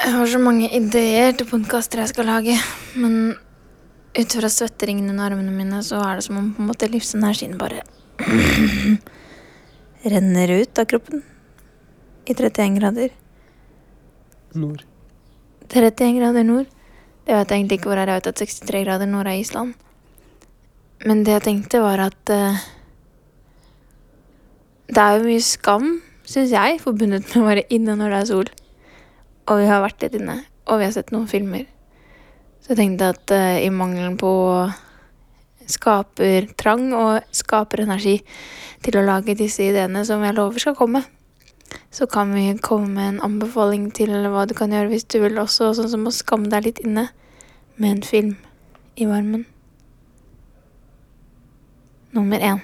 Jeg har så mange ideer til podkaster jeg skal lage, men ut fra svetteringen under armene mine, så er det som om på en måte livsenergien bare renner ut av kroppen. I 31 grader. Nord. 31 grader nord. Det vet jeg egentlig ikke hvor er. Jeg vet at 63 grader nord er Island. Men det jeg tenkte, var at uh, Det er jo mye skam, syns jeg, forbundet med å være inne når det er sol. Og vi har vært litt inne, og vi har sett noen filmer. Så jeg tenkte at uh, i mangelen på skaper trang og skaper energi til å lage disse ideene som jeg lover skal komme, så kan vi komme med en anbefaling til hva du kan gjøre hvis du vil også, sånn som å skamme deg litt inne med en film i varmen. Nummer én.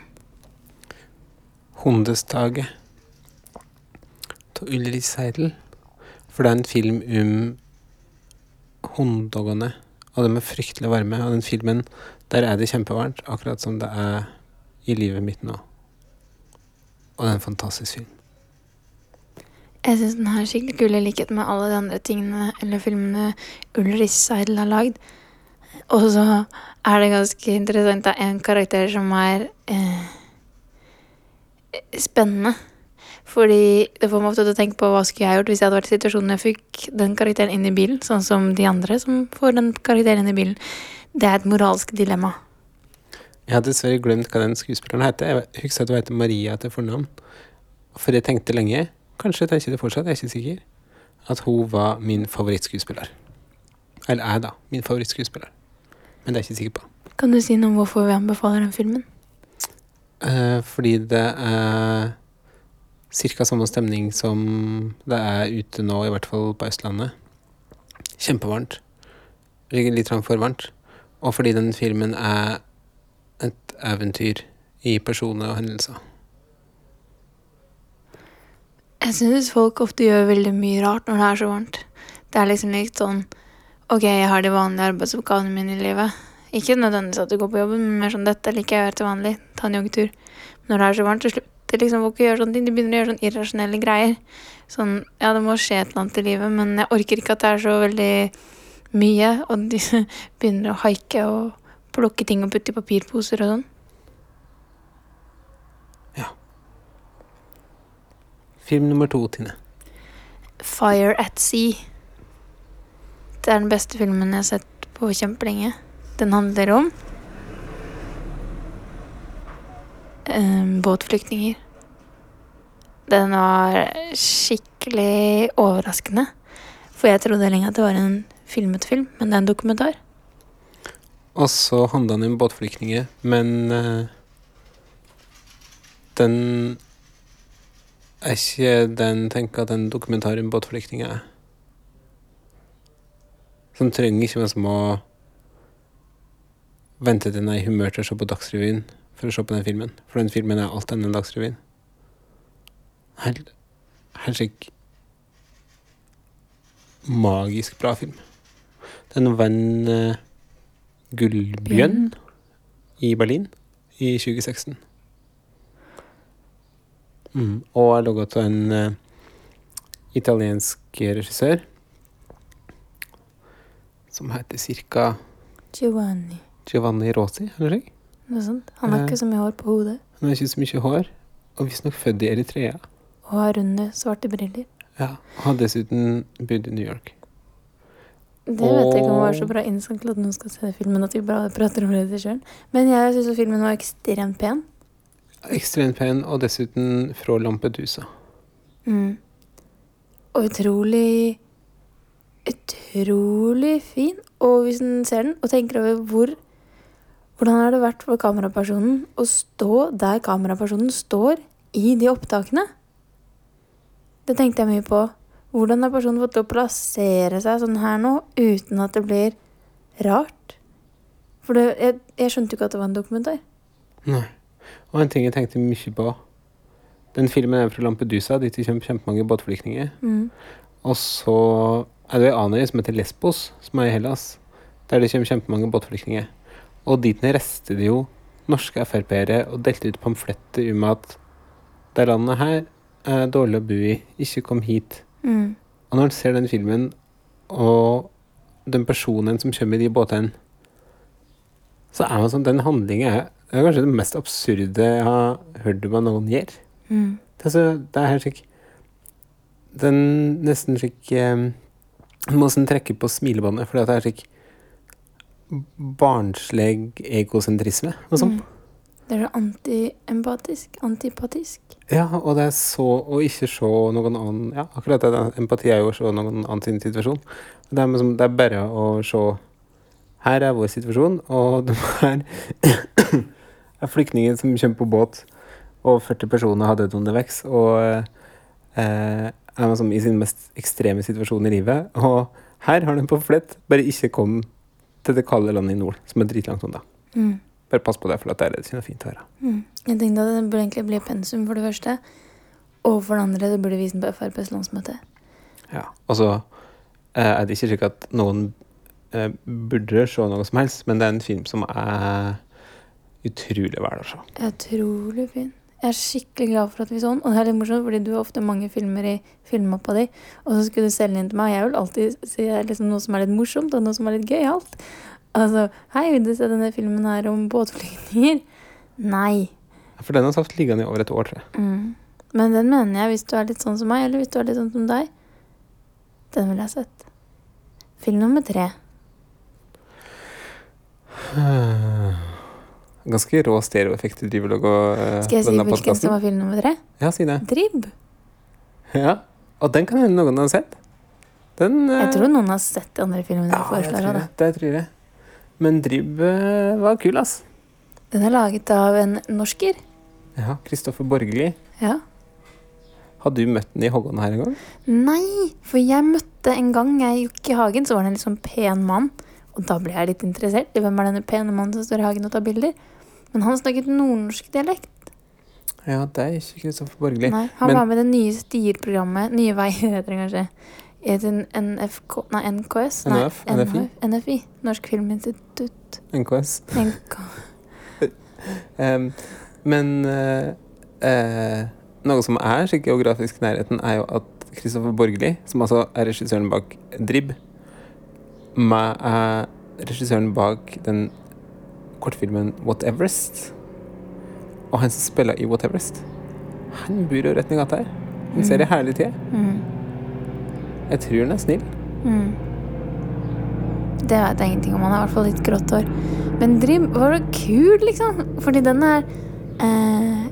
Hundestaget Til Ulrik Seidel. For det er en film om hunddogene, og de er fryktelig varme. Og den filmen, der er det kjempevarmt, akkurat som det er i livet mitt nå. Og det er en fantastisk film. Jeg syns den er skikkelig kul i likhet med alle de andre tingene eller filmene Ulrich Seidel har lagd. Og så er det ganske interessant. Det er en karakter som er eh, spennende. Fordi det får meg ofte til å tenke på hva skulle jeg gjort hvis jeg hadde vært i situasjonen jeg fikk den karakteren inn i bilen, sånn som de andre som får den karakteren inn i bilen. Det er et moralsk dilemma. Jeg har dessverre glemt hva den skuespilleren heter. Jeg husker at hun heter Maria til fornavn. For jeg tenkte lenge, kanskje tenker det fortsatt, jeg er ikke sikker, at hun var min favorittskuespiller. Eller er, da, min favorittskuespiller. Men det er jeg ikke sikker på. Kan du si noe om hvorfor vi anbefaler den filmen? Uh, fordi det er ca. samme stemning som det er ute nå, i hvert fall på Østlandet. Kjempevarmt. Litt for varmt. Og fordi den filmen er et eventyr i personer og hendelser. Jeg synes folk ofte gjør veldig mye rart når det er så varmt. Det er liksom litt sånn Ok, jeg har de vanlige arbeidsoppgavene mine i livet. Ikke nødvendigvis at du går på jobben, men mer sånn dette liker jeg å gjøre til vanlig. Ta en joggetur. Når det er så varmt, så slutter liksom folk å gjøre sånne ting. De begynner å gjøre sånne irrasjonelle greier. Sånn ja, det må skje et eller annet i livet, men jeg orker ikke at det er så veldig mye. Og de begynner å haike og plukke ting og putte i papirposer og sånn. Ja. Film nummer to, Tine. Fire at Sea. Det er den beste filmen jeg har sett på kjempelenge. Den handler om eh, båtflyktninger. Den var skikkelig overraskende. For jeg trodde lenge at det var en filmet film, men det er en dokumentar. Og så handla den om båtflyktninger, men eh, den er ikke den tenker at en dokumentar om båtflyktninger er. Den trenger ikke som må vente til den er i humør til å se på Dagsrevyen for å se på den filmen. For den filmen er alt annet enn Dagsrevyen. Helt, helt slik magisk bra film. Den vant uh, Gullbjørn i Berlin i 2016. Mm. Og er laga av en uh, italiensk regissør som heter cirka Giovanni. Giovanni Rosi, eller noe? Noe sant. Han har Eh. ikke så mye hår på hodet. Han har ikke så mye hår, og visstnok født i Eritrea. Og har runde, svarte briller. Ja, og har dessuten bodd i New York. Det vet jeg ikke om var så bra innsatt til at noen skal se filmen at vi bare prater om regissøren. Men jeg syns filmen var ekstremt pen. Ekstremt pen, og dessuten fra Lampedusa. Mm. Og utrolig Utrolig fin. Og hvis en ser den og tenker over hvor Hvordan har det vært for kamerapersonen å stå der kamerapersonen står i de opptakene? Det tenkte jeg mye på. Hvordan har personen fått til å plassere seg sånn her nå uten at det blir rart? For det, jeg, jeg skjønte jo ikke at det var en dokumentar. Nei. Og en ting jeg tenkte mye på Den filmen er fra Lampedusa, dit det kommer kjempemange båtflyktninger. Mm. Og så er det ei annen som heter Lesbos, som er i Hellas, der det kommer kjempemange båtflyktninger. Og dit ned reiste det jo norske Frp-ere og delte ut pamfletter om at det landet her er dårlig å bo i, ikke kom hit. Mm. Og når en ser den filmen og den personen som kommer i de båtene, så er man sånn Den handlingen er, er kanskje det mest absurde jeg har hørt om noen gjør. Mm. Det er, så, det er helt slik Den nesten slik um, må nesten trekke på smilebåndet, for det er slik barnslig egosentrisme sånn. Mm. Det er så anti-empatisk. Antipatisk. Ja, og det er så å ikke se noen annen Ja, akkurat det. Empati er jo å se noen annen sin situasjon. Det er, liksom, det er bare å se Her er vår situasjon, og de her er flyktninger som kommer på båt, og 40 personer har dødd underveis, og eh, er liksom i sin mest ekstreme situasjon i livet. Og her har de på flett bare ikke kom til det kalde landet i nord, som er dritlangt unna. Mm. Bare pass på det, for det er det fint å. Mm. Jeg tenkte at det burde egentlig bli pensum, for det første. Og for det andre, det burde vise den på FrPs landsmøte. Ja, og så eh, er det ikke slik at noen eh, burde se noe som helst, men det er en film som er utrolig verdt å se. Utrolig fin. Jeg er skikkelig glad for at vi så den. Og det er litt morsomt, fordi du har ofte mange filmer i filmmappa di, og så skulle du selge den inn til meg. Jeg vil alltid si liksom noe som er litt morsomt, og noe som er litt gøyalt. Altså, hei, vil du se denne filmen her om båtflyktninger? Nei. For den har satt liggende i over et år, tror jeg. Mm. Men den mener jeg, hvis du er litt sånn som meg, eller hvis du er litt sånn som deg, den ville jeg sett. Film nummer tre. Ganske rå stereoeffekt i driver uh, Skal jeg si hvilken som var film nummer tre? Ja, si det. Drib. Ja, Og den kan hende noen har sett. Den uh... Jeg tror noen har sett de andre filmene ja, jeg jeg foreslår. tror det. Det tror jeg. Men Dribb uh, var kul, ass. Den er laget av en norsker. Ja, Kristoffer Borgli. Ja. Har du møtt den i Håkon her en gang? Nei, for jeg møtte en gang jeg gikk i hagen, så var det en litt sånn pen mann. Og da ble jeg litt interessert i hvem er denne pene mannen som står i hagen og tar bilder. Men han snakket nordnorsk dialekt. Ja, det er ikke Kristoffer Borgli. Nei, han Men- var med i det nye STIR-programmet. Nye veier heter det kanskje. NFK, nei, NKS? Nei, NF, NFI? NFI. Norsk Filminstitutt. NKS. NK. um, men uh, uh, noe som er slik geografisk nærheten, er jo at Kristoffer Borgli, som altså er regissøren bak Drib, meg er regissøren bak den kortfilmen What Everest. Og han som spiller i What Everest, han bor jo rett ned gata her. Han ser ei herlig tid. Mm. Jeg tror han er snill. Mm. Det vet jeg ingenting om. Han har i hvert fall litt grått hår. Men Dream var jo kul, liksom. Fordi den er eh,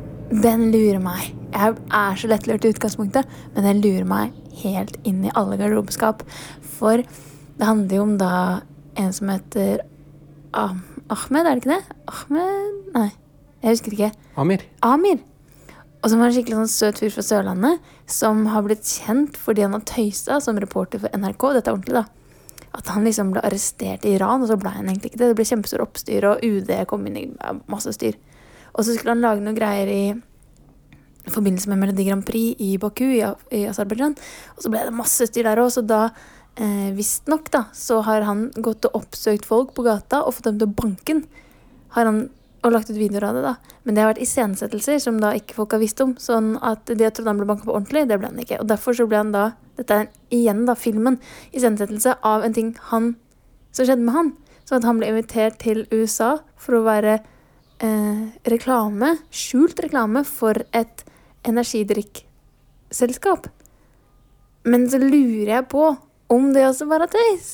Den lurer meg. Jeg er så lettlurt i utgangspunktet, men den lurer meg helt inn i alle garderobeskap. For det handler jo om da en som heter ah, Ahmed, er det ikke det? Ahmed Nei, jeg husker ikke. Amir. Amir. Og som var en skikkelig sånn søt fyr fra Sørlandet, som har blitt kjent fordi han har tøysa som reporter for NRK. Dette er ordentlig, da. At han liksom ble arrestert i Iran, og så ble han egentlig ikke det. Det ble kjempestor oppstyr, og UD kom inn i masse styr. Og så skulle han lage noen greier i forbindelse med Melodi Grand Prix i Baku i, i Aserbajdsjan. Og så ble det masse styr der òg, så da eh, visstnok, da, så har han gått og oppsøkt folk på gata og fått dem til å banke han og lagt ut videoer av det, da. Men det har vært iscenesettelser som da ikke folk har visst om. Sånn at de trodde han ble banka på ordentlig, det ble han ikke. Og derfor så ble han da Dette er igjen da filmen. Iscenesettelse av en ting han som skjedde med han. Sånn at han ble invitert til USA for å være eh, reklame, skjult reklame, for et energidrikkselskap. Men så lurer jeg på om det også bare er tøys.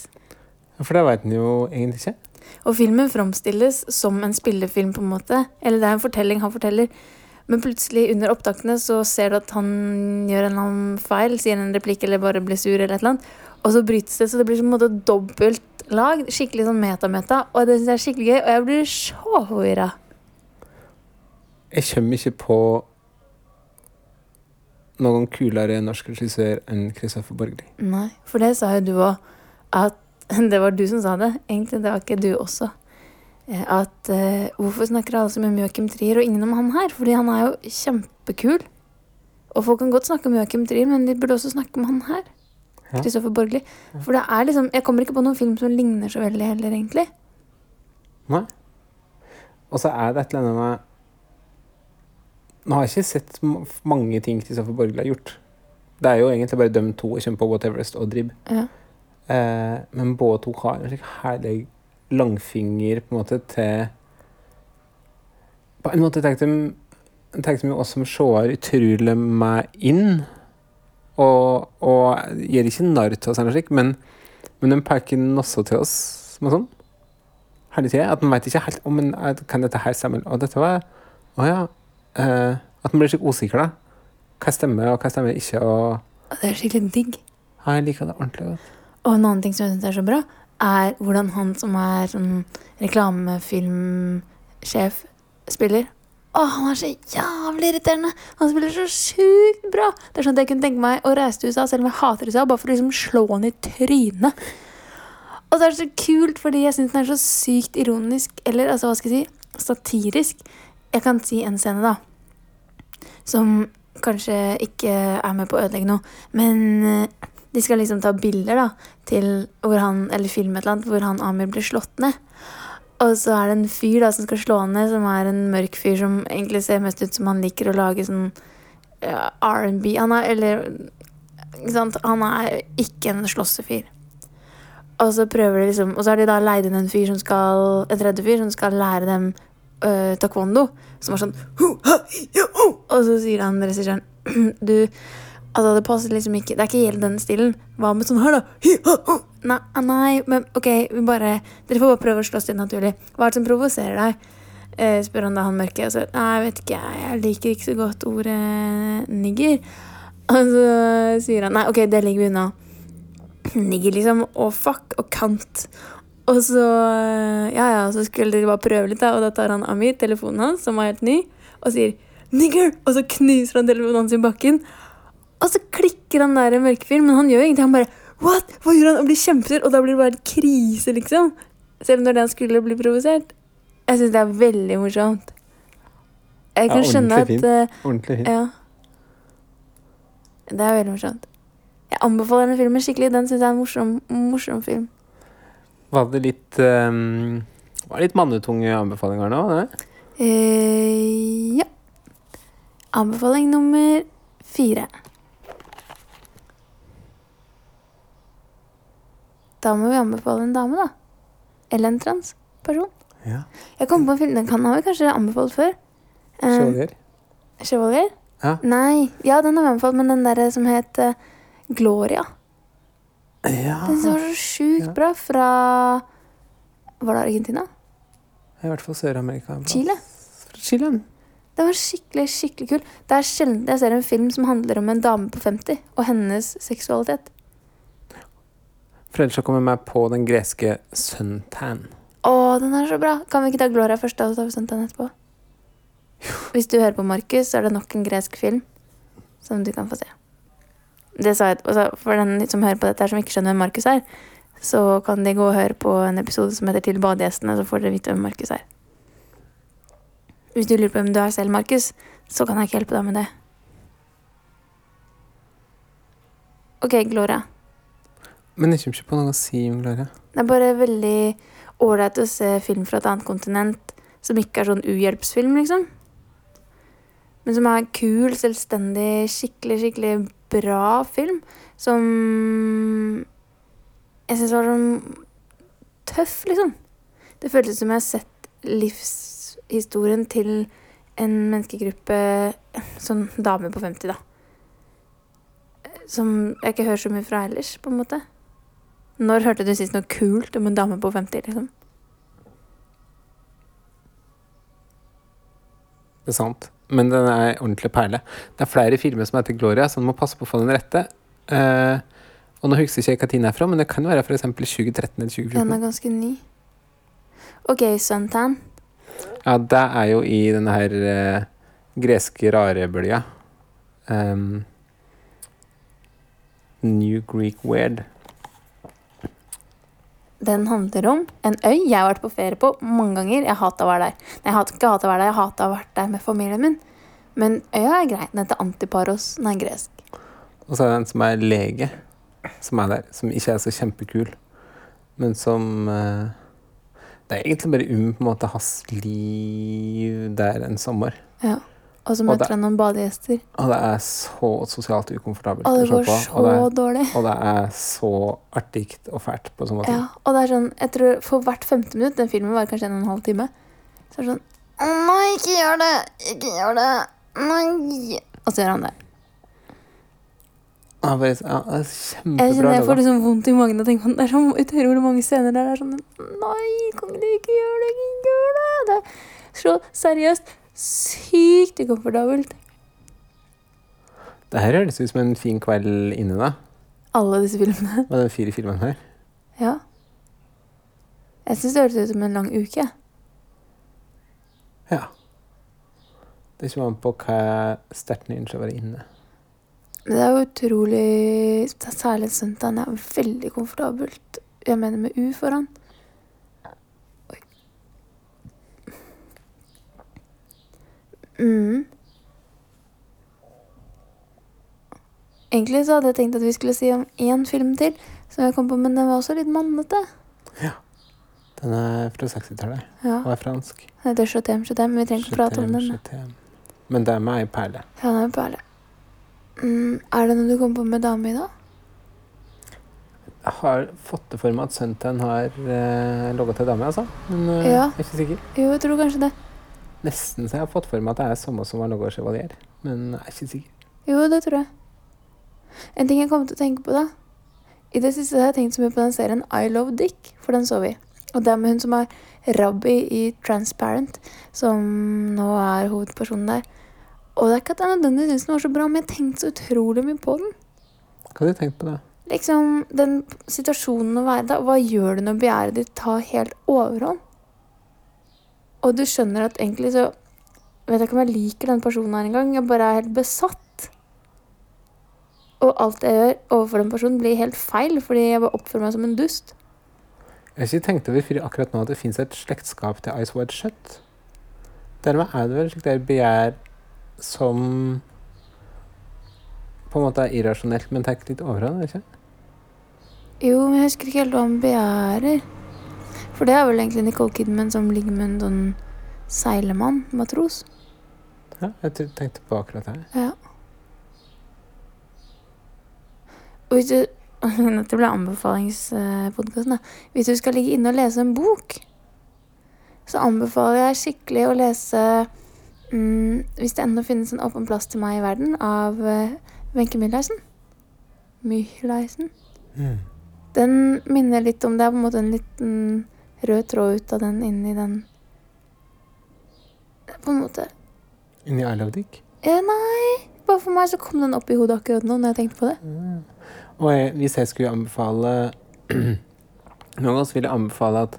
For det veit en jo egentlig ikke. Og filmen framstilles som en spillefilm, på en måte. Eller det er en fortelling han forteller. Men plutselig under opptakene så ser du at han gjør en eller annen feil, sier en replikk eller bare blir sur eller et eller annet. Og så brytes det, så det blir på en måte dobbelt lag. Skikkelig sånn meta-meta. Og det syns jeg er skikkelig gøy, og jeg blir så forvirra. Jeg kommer ikke på noen kulere norsk regissør enn Kristoffer Borgli. Nei, for det sa jo du òg. At det var du som sa det. Egentlig, det var ikke du også. Eh, At uh, hvorfor snakker alle så mye om Joachim Trier og ingen om han her? Fordi han er jo kjempekul. Og folk kan godt snakke om Joachim Trier, men de burde også snakke om han her. Kristoffer Borgli. For det er liksom Jeg kommer ikke på noen film som ligner så veldig heller, egentlig. Nei. Og så er det et eller annet med Nå har jeg ikke sett mange ting Kristoffer Borgli har gjort. Det er jo egentlig bare de to kommer på What Everest og Drib. Ja. Eh, men både to har en slik herlig langfinger på en måte til På en måte tenkte de oss som seere utrolig meg inn. Og, og gjør ikke narr til oss, eller slik, men, men de peker den også til oss som er sånn. Hele tida. At man vet ikke helt om men, eh, kan dette her stemme. Og dette var Å ja. Eh, at man blir skikkelig usikker, da. Hva stemmer, og hva stemmer ikke. Og Og det er skikkelig digg. ja, jeg liker det ordentlig godt. Og en annen ting som jeg syns er så bra, er hvordan han som er sånn reklamefilmsjef, spiller. Å, han er så jævlig irriterende! Han spiller så sjukt bra! Det er sånn at jeg kunne tenke meg å reise til USA, selv om jeg hater USA, bare for å liksom slå han i trynet. Og det er så kult, fordi jeg syns den er så sykt ironisk, eller altså, hva skal jeg si, satirisk. Jeg kan si en scene, da, som kanskje ikke er med på å ødelegge noe, men eh, de skal liksom ta bilder da, til hvor han, eller filme et eller annet, hvor han Amir blir slått ned. Og så er det en fyr da som skal slå han ned, som er en mørk fyr som egentlig ser mest ut som han liker å lage sånn ja, R&B. Han er, eller ikke sant? Han er ikke en slåssefyr. Og så prøver de liksom Og så har de da leid inn en fyr som skal En tredje fyr som skal lære dem øh, taekwondo. Som var sånn! Og så sier han regissøren Du Altså, det passer liksom ikke Det er ikke helt den stilen. Hva med sånn her, da? Ha, ho! Nei, nei, men OK, vi bare Dere får bare prøve å slåss litt naturlig. Hva er det som provoserer deg? Uh, spør han da han mørke. Og så Nei, jeg vet ikke, jeg liker ikke så godt ordet nigger. Og så sier han Nei, OK, det legger vi unna. Nigger, liksom. Og fuck og kant. Og så Ja, ja, så skulle de bare prøve litt, da. Og da tar han Amir telefonen hans, som var helt ny, og sier 'nigger', og så knuser han telefonen hans i bakken. Og så klikker han der mørkefyren, men han gjør ingenting. Han bare What? Hva gjør han? Og blir kjempesur. Og da blir det bare en krise, liksom. Selv om det er det han skulle bli provosert. Jeg syns det er veldig morsomt. Jeg Ja, skjønne at eh, Ordentlig fint. Ja. Det er veldig morsomt. Jeg anbefaler den filmen skikkelig. Den syns jeg er en morsom, morsom film. Var det litt um, Var det litt mannetunge anbefalinger nå? Eh, ja. Anbefaling nummer fire. Da må vi anbefale en dame, da. Eller en transperson. Ja. Jeg kom på en film, Den kan har vi kanskje anbefalt før. Eh, Chevalier. Chevalier? Ja. Nei, ja, den har vi anbefalt, men den der som het eh, Gloria. Ja. Den som var så sjukt bra fra Var det Argentina? I hvert fall Sør-Amerika. Chile? Chile. Den var skikkelig, skikkelig kul. Det er sjelden jeg ser en film som handler om en dame på 50 og hennes seksualitet. For ellers så kommer jeg meg på den greske Suntan. Å, den er så bra! Kan vi ikke ta Gloria først, da, og så tar vi Suntan etterpå? Hvis du hører på Markus, så er det nok en gresk film som du kan få se. Det sa jeg altså, For den som hører på dette her, som ikke skjønner hvem Markus er, så kan de gå og høre på en episode som heter Til badegjestene, så får dere vite hvem Markus er. Hvis du lurer på hvem du er selv, Markus, så kan jeg ikke hjelpe deg med det. OK, Gloria. Men jeg kommer ikke på noe å si om Gloria. Det er bare veldig ålreit å se film fra et annet kontinent som ikke er sånn uhjelpsfilm, liksom. Men som er kul, selvstendig, skikkelig, skikkelig bra film. Som jeg syns var sånn tøff, liksom. Det føltes som jeg har sett livshistorien til en menneskegruppe, sånn dame på 50, da. Som jeg ikke hører så mye fra ellers, på en måte. Når hørte du sist noe kult om en dame på 50, liksom? Det er sant. Men den er ordentlig perle. Det er flere filmer som heter Gloria, så man må passe på å få den rette. Uh, og nå husker jeg ikke hva tiden er fra, men det kan være f.eks. 2013 eller 2014. Den er ganske ny. OK, Suntan. Ja, det er jo i denne her uh, greske rarebølja. Um, New Greek Weird. Den handler om en øy jeg har vært på ferie på mange ganger. Jeg hata å være der. Nei, jeg hater ikke hata å være der, jeg hata å vært der med familien min. Men øya er grei. Den heter Antiparos. Den er gresk. Og så er det en som er lege, som er der. Som ikke er så kjempekul, men som uh, Det er egentlig bare um på en måte hans liv der en sommer. Ja. Og så møter han noen badegjester. Og det er så sosialt ukomfortabelt Og å det går på. så Og det, dårlig. og det er så artig og fælt på sånn måte. Ja, og det er sånn, jeg tror For hvert femte minutt, den filmen var kanskje en og en halv time, så er det sånn nei, ikke gjør det! Ikke gjør det! Nei! Og så gjør han det. Ja, det er Jeg kjempebra kjenner jeg får liksom vondt i magen å tenke på det. Det er så utrolig mange scener der det er sånn Nei, kan du ikke gjøre det? Ikke gjør det! Det er så seriøst sykt ukomfortabelt. Det her høres ut som en fin kveld inne, da. Alle disse filmene. Og de fire filmene her. Ja. Jeg syns det høres ut som en lang uke. Ja. Det kommer an på hva sterkt din å være inne. Det er jo utrolig Særlig søndagen er veldig komfortabelt. Jeg mener med U foran. Mm. Egentlig så hadde jeg tenkt at vi skulle si om én film til, som jeg kom på, men den var også litt mannete. Ja. Den er fra 60-tallet Ja, og er fransk. Den heter Chotem Chotem, men vi trenger ikke prate om den. Chotem. Men det er meg ei perle. Ja, den er perle. Mm, er det noe du kom på med dame i dag? Jeg har fått det for meg at sønnen har eh, logga til dame, altså. Men eh, Ja. jeg er ikke sikker. Jo, jeg tror kanskje det. Nesten så jeg har fått for meg at det er samme som logga chevalier. Men jeg er ikke sikker. Jo, det tror jeg. En ting jeg kom til å tenke på da I det siste har jeg tenkt så mye på den serien I Love Dick, for den så vi. Og det er med hun som er Rabbi i Transparent, som nå er hovedpersonen der. Og det er ikke at jeg nødvendigvis syns den var så bra, men jeg tenkte så utrolig mye på den. Hva har du tenkt på da? Liksom, den situasjonen å være da, hva gjør du når begjæret ditt tar helt overhånd? Og du skjønner at egentlig så vet jeg ikke om jeg liker den personen her engang. Jeg bare er helt besatt. Og alt jeg gjør overfor den personen, blir helt feil, fordi jeg bare oppfører meg som en dust. Jeg har ikke tenkt over akkurat nå at det fins et slektskap til Ice White Shut. Dermed er det vel slik det er begjær som på en måte er irrasjonelt, men tar litt overhånd, er det ikke? Jo, men jeg husker ikke helt hva han begjærer. For det er vel egentlig Nicole Kidman som ligger med en sånn seilemann, matros. Ja, jeg tenkte på akkurat det. Ja. Og hvis du Dette ble anbefalingspodkasten, da. Hvis du skal ligge inne og lese en bok, så anbefaler jeg skikkelig å lese mm, Hvis det ennå finnes en åpen plass til meg i verden, av eh, Wenche Myhleisen. Myhleisen. Den minner litt om Det er på en måte en liten rød tråd ut av den inni den På en måte Inni I Love Dick. eh, Nei, bare for meg så kom den opp i hodet akkurat nå når jeg tenkte på det. Og jeg, hvis jeg skulle anbefale Noen ganger vil jeg anbefale at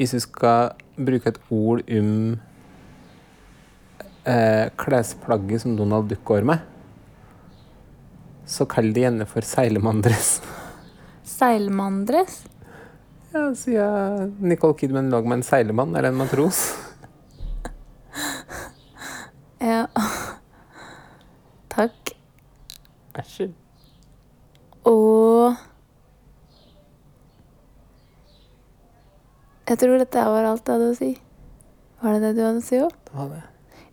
hvis du skal bruke et ord om eh, klesplagget som Donald Duck går med, så kall det gjerne for seilemandress. Seilmanndress. Ja, siden Nicole Kidman lå med en seilemann eller en matros. Ja. Takk. Vær så god. Og Jeg tror dette var alt jeg hadde å si. Var det det du hadde å si òg? Det.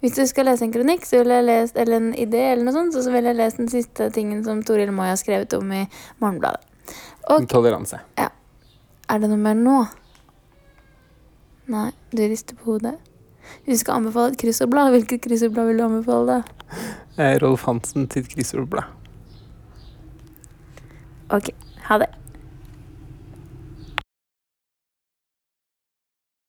Hvis du skal lese en kronikk, så ville jeg lest, eller en idé, eller noe sånt, så ville jeg lest den siste tingen som Toril Moi har skrevet om i Morgenbladet. Og Toleranse. Er det noe mer nå? Nei, du rister på hodet. Hvis du skal anbefale et kryssordblad, hvilket kryssordblad vil du anbefale? Eh, Rolf Hansen sitt kryssordblad. Ok, ha det.